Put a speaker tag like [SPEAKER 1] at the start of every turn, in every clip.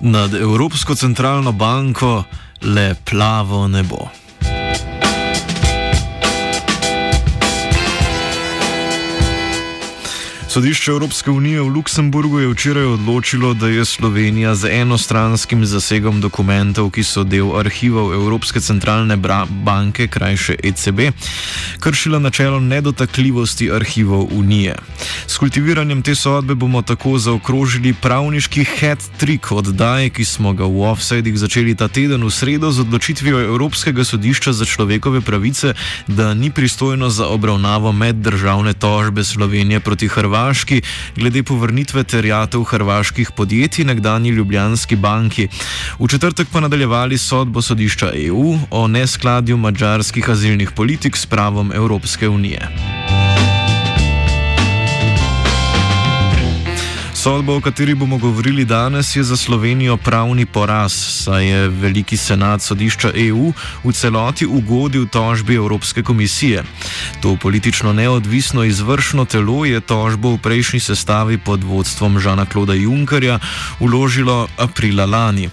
[SPEAKER 1] Nad Evropsko centralno banko le plavo nebo. Sodišče Evropske unije v Luksemburgu je včeraj odločilo, da je Slovenija z enostranskim zasegom dokumentov, ki so del arhivov Evropske centralne banke, krajše ECB, kršila načelo nedotakljivosti arhivov Unije. S kultiviranjem te sodbe bomo tako zaokrožili pravniški hat-trick oddaje, ki smo ga v offsidih začeli ta teden v sredo z odločitvijo Evropskega sodišča za človekove pravice, da ni pristojno za obravnavo meddržavne tožbe Slovenije proti Hrvati. Hrvaški glede povrnitve terjatev hrvaških podjetij nekdani Ljubljanski banki. V četrtek pa nadaljevali sodbo sodišča EU o neskladju mađarskih azilnih politik s pravom Evropske unije. Sodba, o kateri bomo govorili danes, je za Slovenijo pravni poraz, saj je veliki senat sodišča EU v celoti ugodil tožbi Evropske komisije. To politično neodvisno izvršno telo je tožbo v prejšnji sestavi pod vodstvom Žana Kloda Junkerja uložilo aprila lani.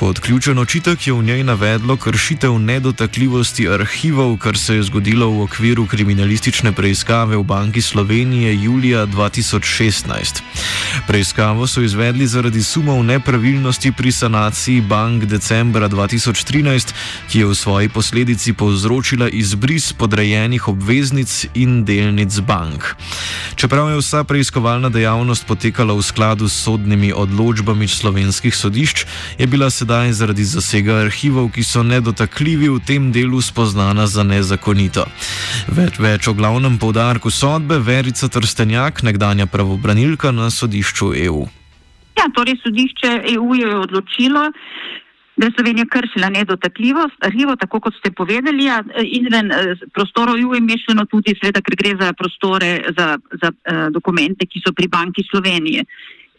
[SPEAKER 1] Kot ključen očitek je v njej navedlo kršitev nedotakljivosti arhivov, kar se je zgodilo v okviru kriminalistične preiskave v Banki Slovenije julija 2016. Preiskavo so izvedli zaradi sumov nepravilnosti pri sanaciji bank decembra 2013, ki je v svoji posledici povzročila izbris podrejenih obveznic in delnic bank. Čeprav je vsa preiskovalna dejavnost potekala v skladu s sodnimi odločbami slovenskih sodišč, je bila sedaj zaradi zasega arhivov, ki so nedotakljivi, v tem delu spoznana za nezakonito. Več, več o glavnem povdarku sodbe Verica Trstenjak, nekdanja pravobranilka na sodišču sodišču EU?
[SPEAKER 2] Ja, torej sodišče EU je odločilo, da je Slovenija kršila nedotakljivost arhivov, tako kot ste povedali. Ja, izven eh, prostorov EU je mešano tudi, seveda, ker gre za prostore, za, za uh, dokumente, ki so pri Banki Slovenije.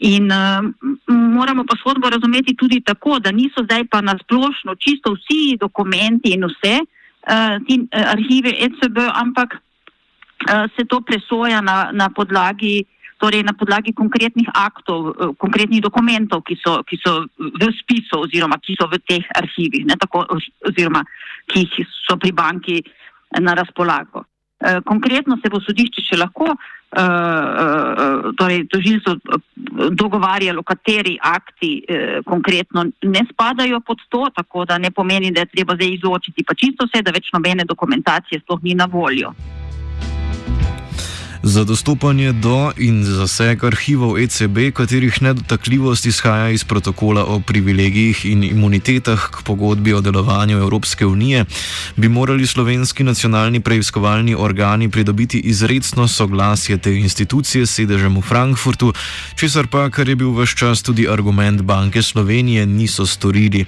[SPEAKER 2] In uh, moramo pa sodbo razumeti tudi tako, da niso zdaj pa nasplošno čisto vsi dokumenti in vse uh, ti uh, arhive ECB, ampak uh, se to presoja na, na podlagi uh, torej na podlagi konkretnih aktov, eh, konkretnih dokumentov, ki so, ki so v spisu oziroma ki so v teh arhivih, ne, tako, oziroma ki so pri banki na razpolago. Eh, konkretno se bo sodišče še lahko, eh, torej tožilstvo dogovarjalo, kateri akti konkretno ne spadajo pod to, tako da ne pomeni, da je treba zdaj izočiti pa čisto vse, da več nobene dokumentacije sploh ni na voljo.
[SPEAKER 1] Za dostopanje do in zaseg arhivov ECB, katerih nedotakljivost izhaja iz protokola o privilegijih in imunitetah k pogodbi o delovanju Evropske unije, bi morali slovenski nacionalni preiskovalni organi pridobiti izredno soglasje te institucije s sedežem v Frankfurtu, česar pa, kar je bil vse čas tudi argument Banke Slovenije, niso storili.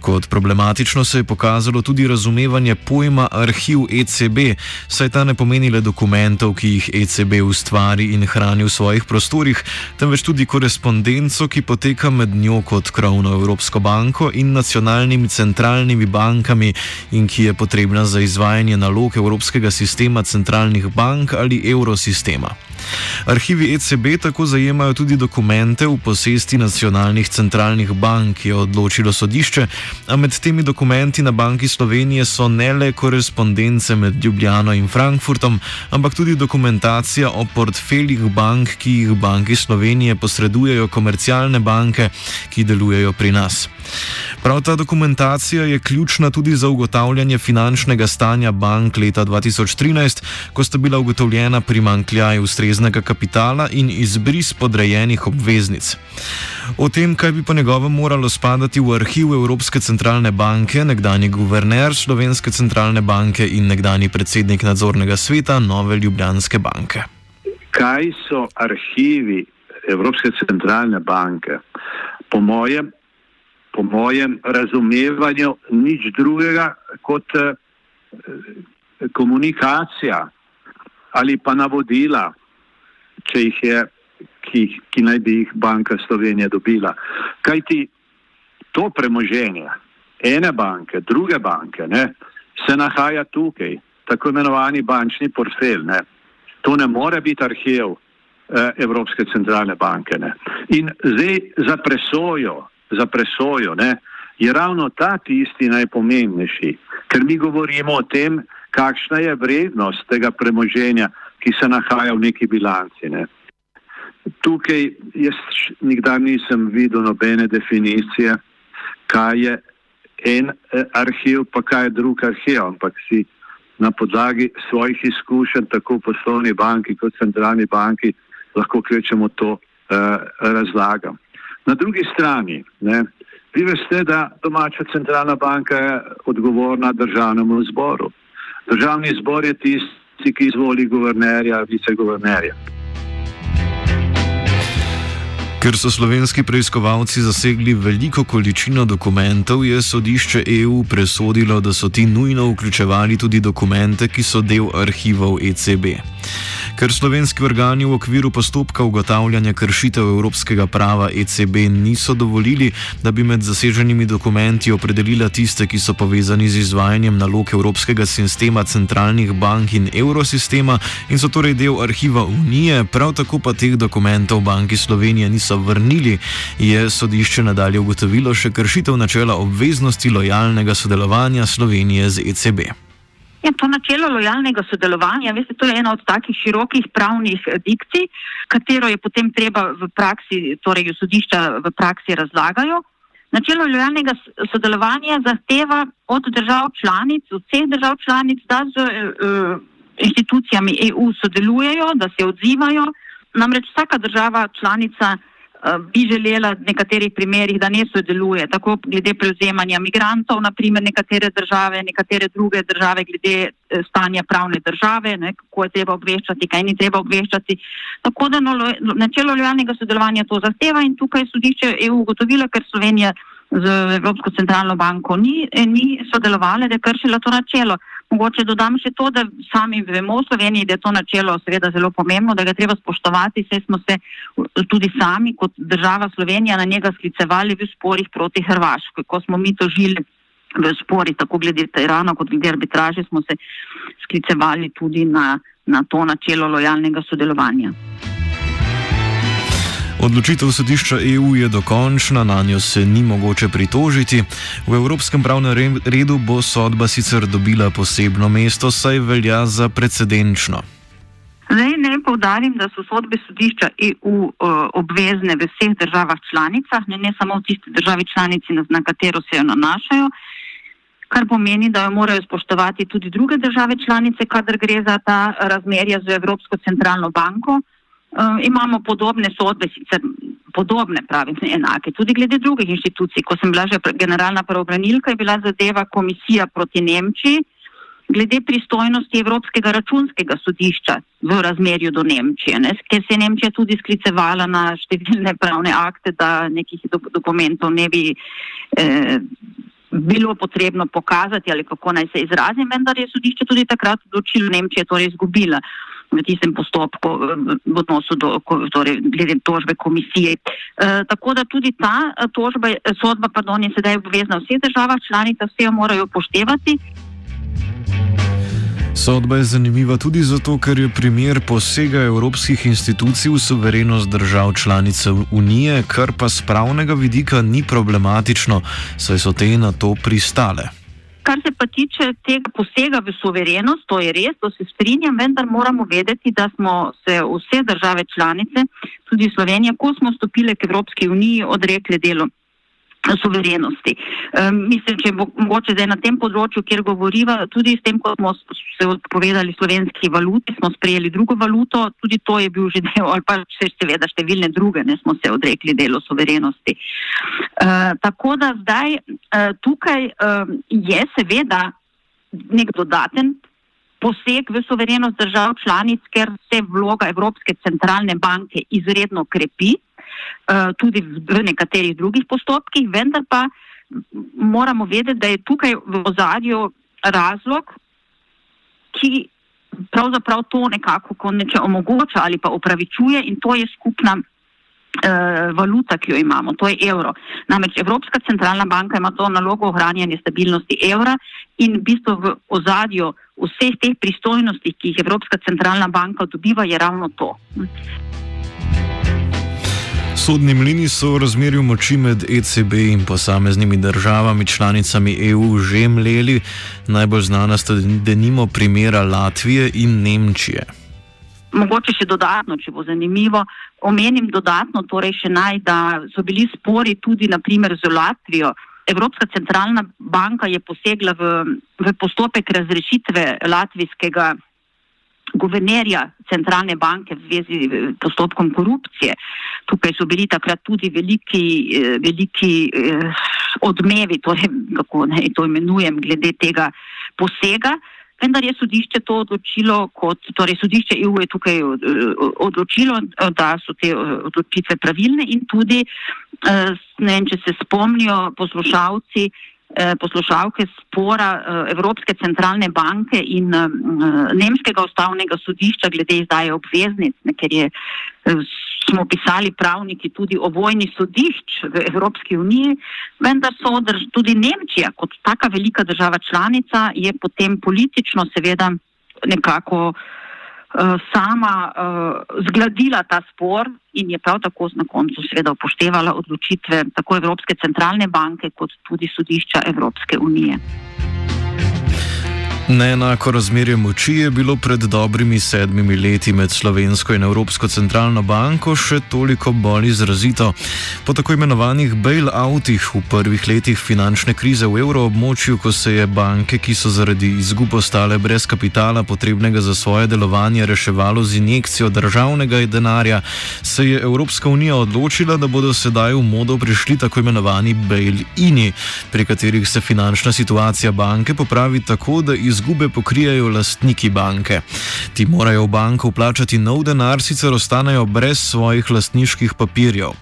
[SPEAKER 1] Kot problematično se je pokazalo tudi razumevanje pojma arhiv ECB, saj ta ne pomeni le dokumentov, ki jih ECB. ECB ustvari in hrani v svojih prostorih, temveč tudi korespondenco, ki poteka med njo kot krovno Evropsko banko in nacionalnimi centralnimi bankami in ki je potrebna za izvajanje nalog Evropskega sistema centralnih bank ali evrosistema. Arhivi ECB tako zajemajo tudi dokumente v posesti nacionalnih centralnih bank, je odločilo sodišče, a med temi dokumenti na Banki Slovenije so ne le korespondence med Ljubljano in Frankfurtom, ampak tudi dokumentacija o portfeljih bank, ki jih Banki Slovenije posredujejo komercialne banke, ki delujejo pri nas. Prav ta dokumentacija je ključna tudi za ugotavljanje finančnega stanja bank leta 2013, ko sta bila ugotovljena primankljaj ustreznega kapitala in izbris podrejenih obveznic. O tem, kaj bi po njegovem moralo spadati v arhiv Evropske centralne banke, nekdani guverner Slovenske centralne banke in nekdani predsednik nadzornega sveta Nove Ljubljanske banke.
[SPEAKER 3] Kaj so arhivi Evropske centralne banke? Po mojem, po mojem razumevanju nič drugega kot eh, komunikacija ali pa navodila, če jih je, ki, ki naj bi jih Banka Slovenije dobila. Kaj ti to premoženje ene banke, druge banke, ne, se nahaja tukaj, tako imenovani bančni portfelj. Ne. To ne more biti arhiv eh, Evropske centralne banke. Ne. In zdaj za presojo, za presojo ne, je ravno ta tisti najpomembnejši, ker mi govorimo o tem, kakšna je vrednost tega premoženja, ki se nahaja v neki bilanci. Ne. Tukaj jaz nikdar nisem videl nobene definicije, kaj je en eh, arhiv, pa kaj je drug arhiv, ampak si na podlagi svojih izkušenj, tako v poslovni banki kot centralni banki, lahko kvečemo to uh, razlagam. Na drugi strani, ne, vi veste, da domača centralna banka je odgovorna državnemu zboru. Državni zbor je tisti, ki izvoli guvernerja, viceguvernerja.
[SPEAKER 1] Ker so slovenski preiskovalci zasegli veliko količino dokumentov, je sodišče EU presodilo, da so ti nujno vključevali tudi dokumente, ki so del arhivov ECB. Ker slovenski organi v okviru postopka ugotavljanja kršitev evropskega prava ECB niso dovolili, da bi med zaseženimi dokumenti opredelila tiste, ki so povezani z izvajanjem nalog Evropskega sistema centralnih bank in evrosistema in so torej del arhiva Unije, prav tako pa teh dokumentov Banki Slovenije niso vrnili, je sodišče nadalje ugotovilo še kršitev načela obveznosti lojalnega sodelovanja Slovenije z ECB.
[SPEAKER 2] Ja, to načelo lojalnega sodelovanja, veste, to je ena od takih širokih pravnih eh, dikcij, katero je potem treba v praksi, torej v sodišča v praksi razlagajo. Načelo lojalnega sodelovanja zahteva od držav članic, od vseh držav članic, da z uh, inštitucijami EU sodelujejo, da se odzivajo. Namreč vsaka država članica Eh, bi želela v nekaterih primerjih, da ne sodeluje, tako glede prevzemanja migrantov, naprimer nekatere države, nekatere druge države, glede eh, stanja pravne države, ne, kako je treba obveščati, kaj ni treba obveščati. Tako da načelo lojalnega sodelovanja to zahteva in tukaj sodišče EU ugotovilo, ker Slovenija z Evropsko centralno banko ni, ni sodelovala, da je kršila to načelo. Mogoče dodam še to, da sami vemo v Sloveniji, da je to načelo seveda zelo pomembno, da ga treba spoštovati. Vse smo se tudi sami kot država Slovenija na njega sklicevali v sporih proti Hrvaški. Ko smo mi to žili v spori, tako glede Irana kot glede arbitraže, smo se sklicevali tudi na, na to načelo lojalnega sodelovanja.
[SPEAKER 1] Odločitev sodišča EU je dokončna, na njo se ni mogoče pritožiti. V evropskem pravnem redu bo sodba sicer dobila posebno mesto, saj velja za precedenčno.
[SPEAKER 2] Zdaj ne povdarim, da so sodbe sodišča EU eh, obvezne v vseh državah članicah, ne, ne samo v tisti državi članici, na katero se jo nanašajo, kar pomeni, da jo morajo spoštovati tudi druge države članice, kadar gre za ta razmerja z Evropsko centralno banko. Uh, imamo podobne sodbe, sicer podobne, pravim, enake, tudi glede drugih inštitucij. Ko sem bila že generalna pravobranilka, je bila zadeva komisija proti Nemčiji glede pristojnosti Evropskega računskega sodišča v razmerju do Nemčije, ne, ker se je Nemčija tudi sklicevala na številne pravne akte, da nekih do, dokumentov ne bi eh, bilo potrebno pokazati ali kako naj se izrazim, vendar je sodišče tudi takrat odločilo Nemčije, torej izgubila v tistem postopku v odnosu do torej, glede tožbe komisije. E, tako da tudi ta e, tožba, sodba pardon, je sedaj obvezna vseh državah članica, vse jo morajo upoštevati.
[SPEAKER 1] Sodba je zanimiva tudi zato, ker je primer posega evropskih institucij v suverenost držav članice Unije, kar pa z pravnega vidika ni problematično, saj so te na to pristale.
[SPEAKER 2] Kar se pa tiče tega posega v suverenost, to je res, to se strinjam, vendar moramo vedeti, da smo se vse države članice, tudi Slovenija, ko smo stopile k Evropski uniji, odrekle delu suverenosti. Um, mislim, če bo mogoče zdaj na tem področju, kjer govoriva, tudi s tem, ko smo se odpovedali slovenski valuti, smo sprejeli drugo valuto, tudi to je bil že del, ali pa še seveda številne druge, ne smo se odrekli delu suverenosti. Uh, tako da zdaj uh, tukaj uh, je seveda nek dodaten poseg v suverenost držav članic, ker se vloga Evropske centralne banke izredno krepi. Eh, tudi v nekaterih drugih postopkih, vendar pa moramo vedeti, da je tukaj v ozadju razlog, ki pravzaprav to nekako konče omogoča ali pa upravičuje in to je skupna valuta, ki jo imamo, to je evro. Namreč Evropska centralna banka ima to nalogo ohranjanja stabilnosti evra in v bistvu v ozadju vseh teh pristojnosti, ki jih Evropska centralna banka dobiva, je ravno to.
[SPEAKER 1] Sodni mlini so v razmerju moči med ECB in posameznimi državami članicami EU že mleli, najbolj znana sta denimo primera Latvije in Nemčije.
[SPEAKER 2] Mogoče še dodatno, če bo zanimivo, omenim dodatno, torej še naj, da so bili spori tudi naprimer z Latvijo. Evropska centralna banka je posegla v, v postopek razrešitve latvijskega guvernerja centralne banke v zvezi s postopkom korupcije. Tukaj so bili takrat tudi veliki, eh, veliki eh, odmevi, torej, kako naj to imenujem, glede tega posega. Vendar je sodišče to odločilo, kot, torej sodišče EU je tukaj eh, odločilo, da so te odločitve pravilne in tudi, ne vem, če se spomnijo poslušalci, Eh, poslušalke spora eh, Evropske centralne banke in eh, Nemškega ustavnega sodišča glede izdaje obveznic, ne, ker je, smo pisali pravniki tudi o vojni sodišč v Evropski uniji, vendar so drž, tudi Nemčija kot taka velika država članica je potem politično seveda nekako uh, sama uh, zgladila ta spor in je prav tako na koncu seveda upoštevala odločitve tako Evropske centralne banke kot tudi sodišča Evropske unije.
[SPEAKER 1] Neenako razmerje moči je bilo pred dobrimi sedmimi leti med Slovensko in Evropsko centralno banko še toliko bolj izrazito. Po tako imenovanih bail-outih v prvih letih finančne krize v evroobmočju, ko se je banke, ki so zaradi izgub ostale brez kapitala potrebnega za svoje delovanje, reševalo z injekcijo državnega denarja, se je Evropska unija odločila, da bodo sedaj v modo prišli tako imenovani bail-ini, pri katerih se finančna situacija banke popravi tako, da iz izgube pokrijajo lastniki banke. Ti morajo v banko vplačati nov denar, sicer ostanejo brez svojih lastniških papirjev.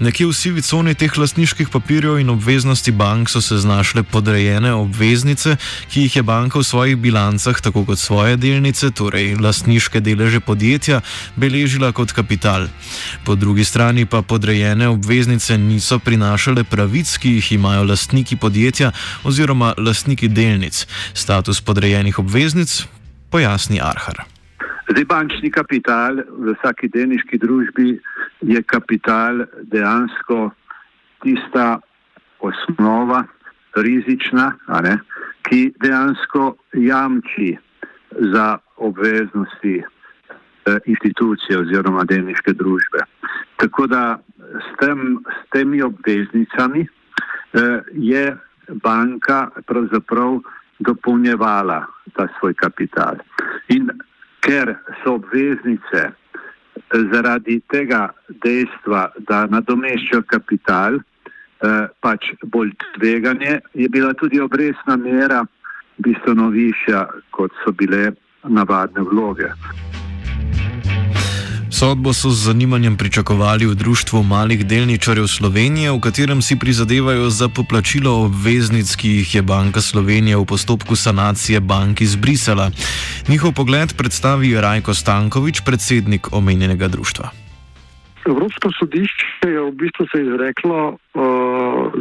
[SPEAKER 1] Nekje v sivi coni teh lastniških papirjev in obveznosti bank so se znašle podrejene obveznice, ki jih je banka v svojih bilancah, tako kot svoje delnice, torej lastniške deleže podjetja, beležila kot kapital. Po drugi strani pa podrejene obveznice niso prinašale pravic, ki jih imajo lastniki podjetja oziroma lastniki delnic. Status podrejenih obveznic, pojasni Arhar.
[SPEAKER 3] Zdaj, bančni kapital v vsaki delniški družbi je kapital dejansko tista osnova, rizična, ki dejansko jamči za obveznosti eh, institucije oziroma delniške družbe. Tako da s, tem, s temi obveznicami eh, je banka pravzaprav dopolnjevala ta svoj kapital. In ker so obveznice zaradi tega dejstva, da nadomeščajo kapital, eh, pač bolj tveganje, je bila tudi obresna mera bistveno višja, kot so bile navadne vloge.
[SPEAKER 1] Sodbo so z zanimanjem pričakovali v Društvu malih delničarjev Slovenije, v katerem si prizadevajo za poplačilo obveznic, ki jih je Banka Slovenije v postopku sanacije bank izbrisala. Njihov pogled predstavi Rajko Stankovič, predsednik omenjenega društva.
[SPEAKER 4] Evropsko sodišče je v bistvu se izreklo uh,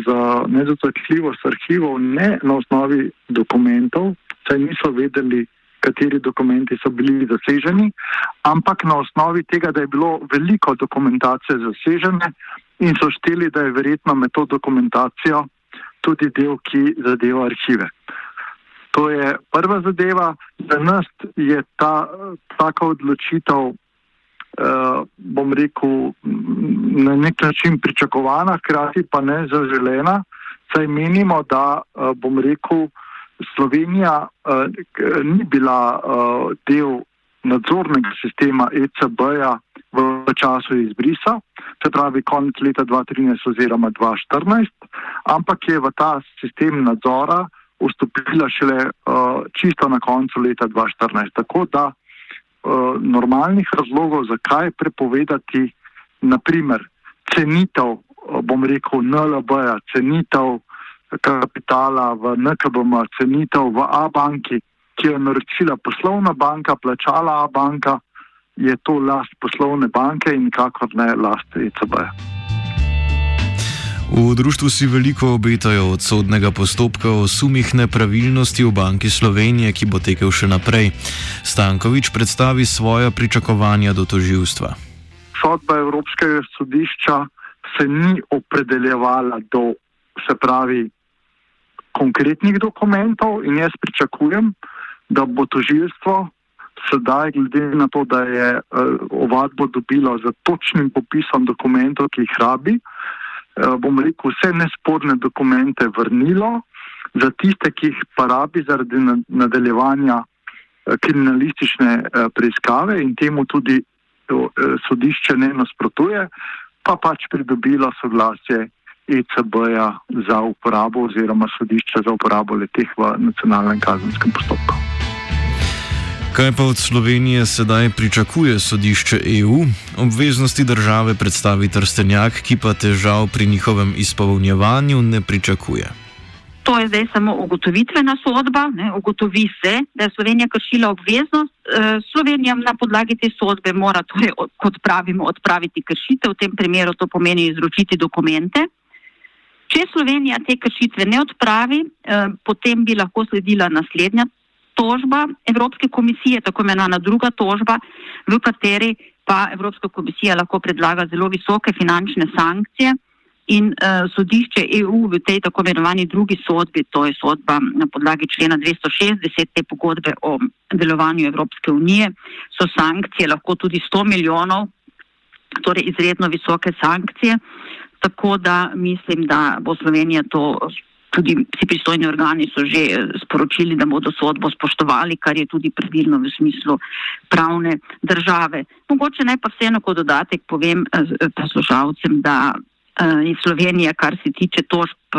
[SPEAKER 4] za nedotakljivost arhivov ne na osnovi dokumentov, saj niso vedeli, kateri dokumenti so bili zaseženi, ampak na osnovi tega, da je bilo veliko dokumentacije zasežene in so šteli, da je verjetno med to dokumentacijo tudi del, ki zadeva arhive. To je prva zadeva. Za nas je ta taka odločitev, eh, bom rekel, na nek način pričakovana, hkrati pa ne zaželena, saj menimo, da eh, bom rekel, Slovenija eh, ni bila eh, del nadzornega sistema ECB-ja v času izbrisa, se pravi konec leta 2013 oziroma 2014, ampak je v ta sistem nadzora vstopila šele uh, čisto na koncu leta 2014. Tako da uh, normalnih razlogov, zakaj prepovedati, naprimer, cenitev, uh, bom rekel, NLB-ja, cenitev kapitala v NKBM, cenitev v A-banki, ki je naročila poslovna banka, plačala A-banka, je to last poslovne banke in kakor ne last ECB-ja.
[SPEAKER 1] V društvu si veliko obetajo od sodnega postopka o sumih nepravilnosti v Banki Slovenije, ki bo tekel še naprej. Stankovič predstavi svoja pričakovanja do toživstva.
[SPEAKER 4] Sodba Evropskega sodišča se ni opredeljevala do, se pravi, konkretnih dokumentov in jaz pričakujem, da bo toživstvo sedaj, glede na to, da je uh, ovadbo dobilo za točnim popisom dokumentov, ki jih rabi, Eh, bom rekel, vse nesporne dokumente vrnilo, za tiste, ki jih pa rabi zaradi nadaljevanja eh, kriminalistične preiskave in temu tudi sodišče ne nasprotuje, pa pač pridobilo soglasje ECB-ja za uporabo oziroma sodišča za uporabo leteh v nacionalnem kazenskem postopku.
[SPEAKER 1] Kaj pa od Slovenije sedaj pričakuje sodišče EU? Obveznosti države predstavi Trstenjak, ki pa težav pri njihovem izpolnjevanju ne pričakuje.
[SPEAKER 2] To je zdaj samo ugotovitvena sodba. Ne, ugotovi se, da je Slovenija kršila obveznost. E, Slovenija na podlagi te sodbe mora, torej, kot pravimo, odpraviti kršitev. V tem primeru to pomeni izročiti dokumente. Če Slovenija te kršitve ne odpravi, e, potem bi lahko sledila naslednja tožba Evropske komisije, tako imenovana druga tožba, v kateri pa Evropska komisija lahko predlaga zelo visoke finančne sankcije in uh, sodišče EU v tej tako imenovani drugi sodbi, to je sodba na podlagi člena 260 te pogodbe o delovanju Evropske unije, so sankcije lahko tudi 100 milijonov, torej izredno visoke sankcije. Tako da mislim, da bo Slovenija to tudi vsi pristojni organi so že eh, sporočili, da bodo sodbo spoštovali, kar je tudi pravilno v smislu pravne države. Mogoče naj pa vseeno kot dodatek povem eh, eh, poslušalcem, da je Slovenija, kar se tiče tožb,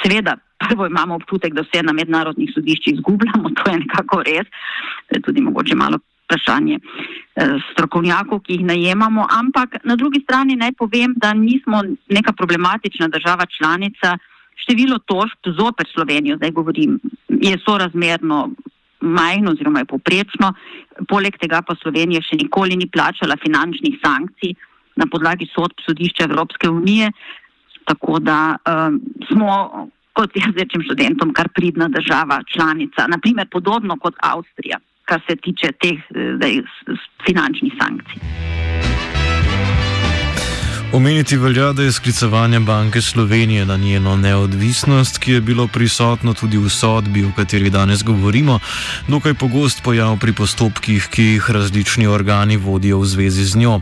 [SPEAKER 2] seveda. Prvo imamo občutek, da vse na mednarodnih sodiščih izgubljamo, to je nekako res, tudi mogoče malo vprašanje strokovnjakov, ki jih najemamo, ampak na drugi strani naj povem, da nismo neka problematična država članica, število tožb zoper Slovenijo, zdaj govorim, je sorazmerno majhno oziroma je poprečno. Poleg tega pa Slovenija še nikoli ni plačala finančnih sankcij na podlagi sodb sodišča Evropske unije, tako da um, smo, kot jaz rečem študentom, kar pridna država članica, naprimer podobno kot Avstrija, kar se tiče teh eh, zdaj, finančnih sankcij.
[SPEAKER 1] Omeniti velja, da je sklicevanje Banke Slovenije na njeno neodvisnost, ki je bilo prisotno tudi v sodbi, o kateri danes govorimo, dokaj pogost pojav pri postopkih, ki jih različni organi vodijo v zvezi z njo.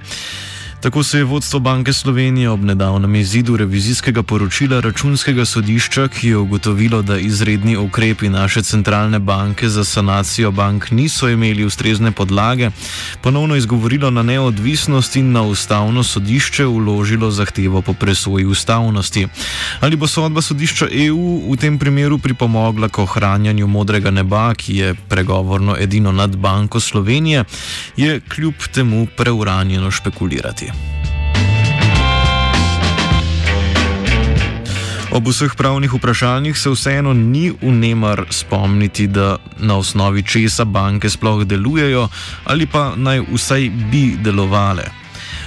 [SPEAKER 1] Tako se je vodstvo Banke Slovenije ob nedavnem izidu revizijskega poročila računskega sodišča, ki je ugotovilo, da izredni ukrepi naše centralne banke za sanacijo bank niso imeli ustrezne podlage, ponovno izgovorilo na neodvisnost in na ustavno sodišče uložilo zahtevo po presoji ustavnosti. Ali bo sodba sodišča EU v tem primeru pripomogla k ohranjanju modrega neba, ki je pregovorno edino nad Banko Slovenije, je kljub temu preuranjeno špekulirati. Ob vseh pravnih vprašanjih se vseeno ni unemar spomniti, da na osnovi česa banke sploh delujejo ali pa naj vsaj bi delovale.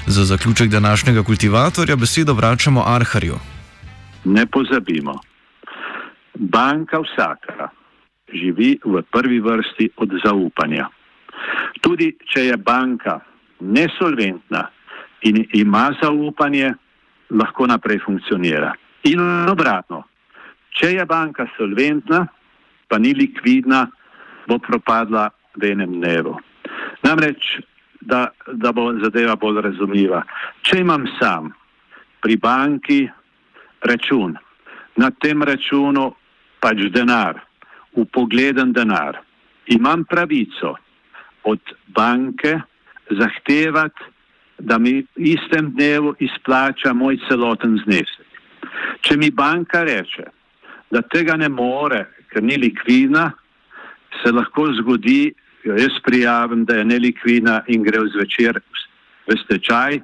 [SPEAKER 1] Za zaključek današnjega kultivatorja besedo vračamo Arharju.
[SPEAKER 3] Ne pozabimo, banka vsaka živi v prvi vrsti od zaupanja. Tudi če je banka nesolventna in ima zaupanje, lahko naprej funkcionira. In obratno, če je banka solventna, pa ni likvidna, bo propadla v enem dnevu. Namreč, da, da bo zadeva bolj razumljiva. Če imam sam pri banki račun, na tem računu pač denar, upogleden denar, imam pravico od banke zahtevati, da mi v istem dnevu izplača moj celoten znesek. Če mi banka reče, da tega ne more, ker ni likvidna, se lahko zgodi, jaz prijavim, da je nelikvidna in gre zvečer v stečaj,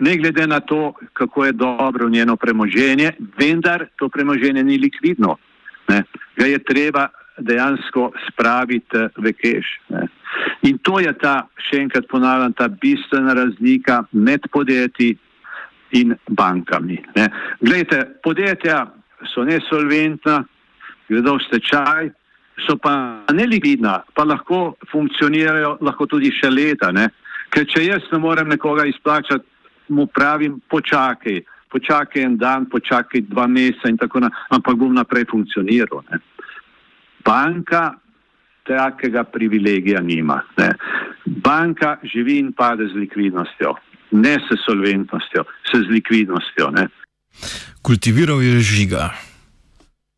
[SPEAKER 3] ne glede na to, kako je dobro njeno premoženje, vendar to premoženje ni likvidno. Ne. Ga je treba dejansko spraviti v keš. Ne. In to je ta, še enkrat ponavljam, ta bistvena razlika med podjetji in bankami. Ne. Glejte, podjetja so nesolventna, gredo v stečaj, so pa nelikvidna, pa lahko funkcionirajo lahko tudi še leta. Ne. Ker če jaz ne morem nekoga izplačati, mu pravim, počakaj, počakaj en dan, počakaj dva meseca in tako naprej, ampak bom naprej funkcioniral. Ne. Banka takega privilegija nima. Ne. Banka živi in pade z likvidnostjo, ne s solventnostjo, s z likvidnostjo. Ne.
[SPEAKER 1] Kultiviral je žiga.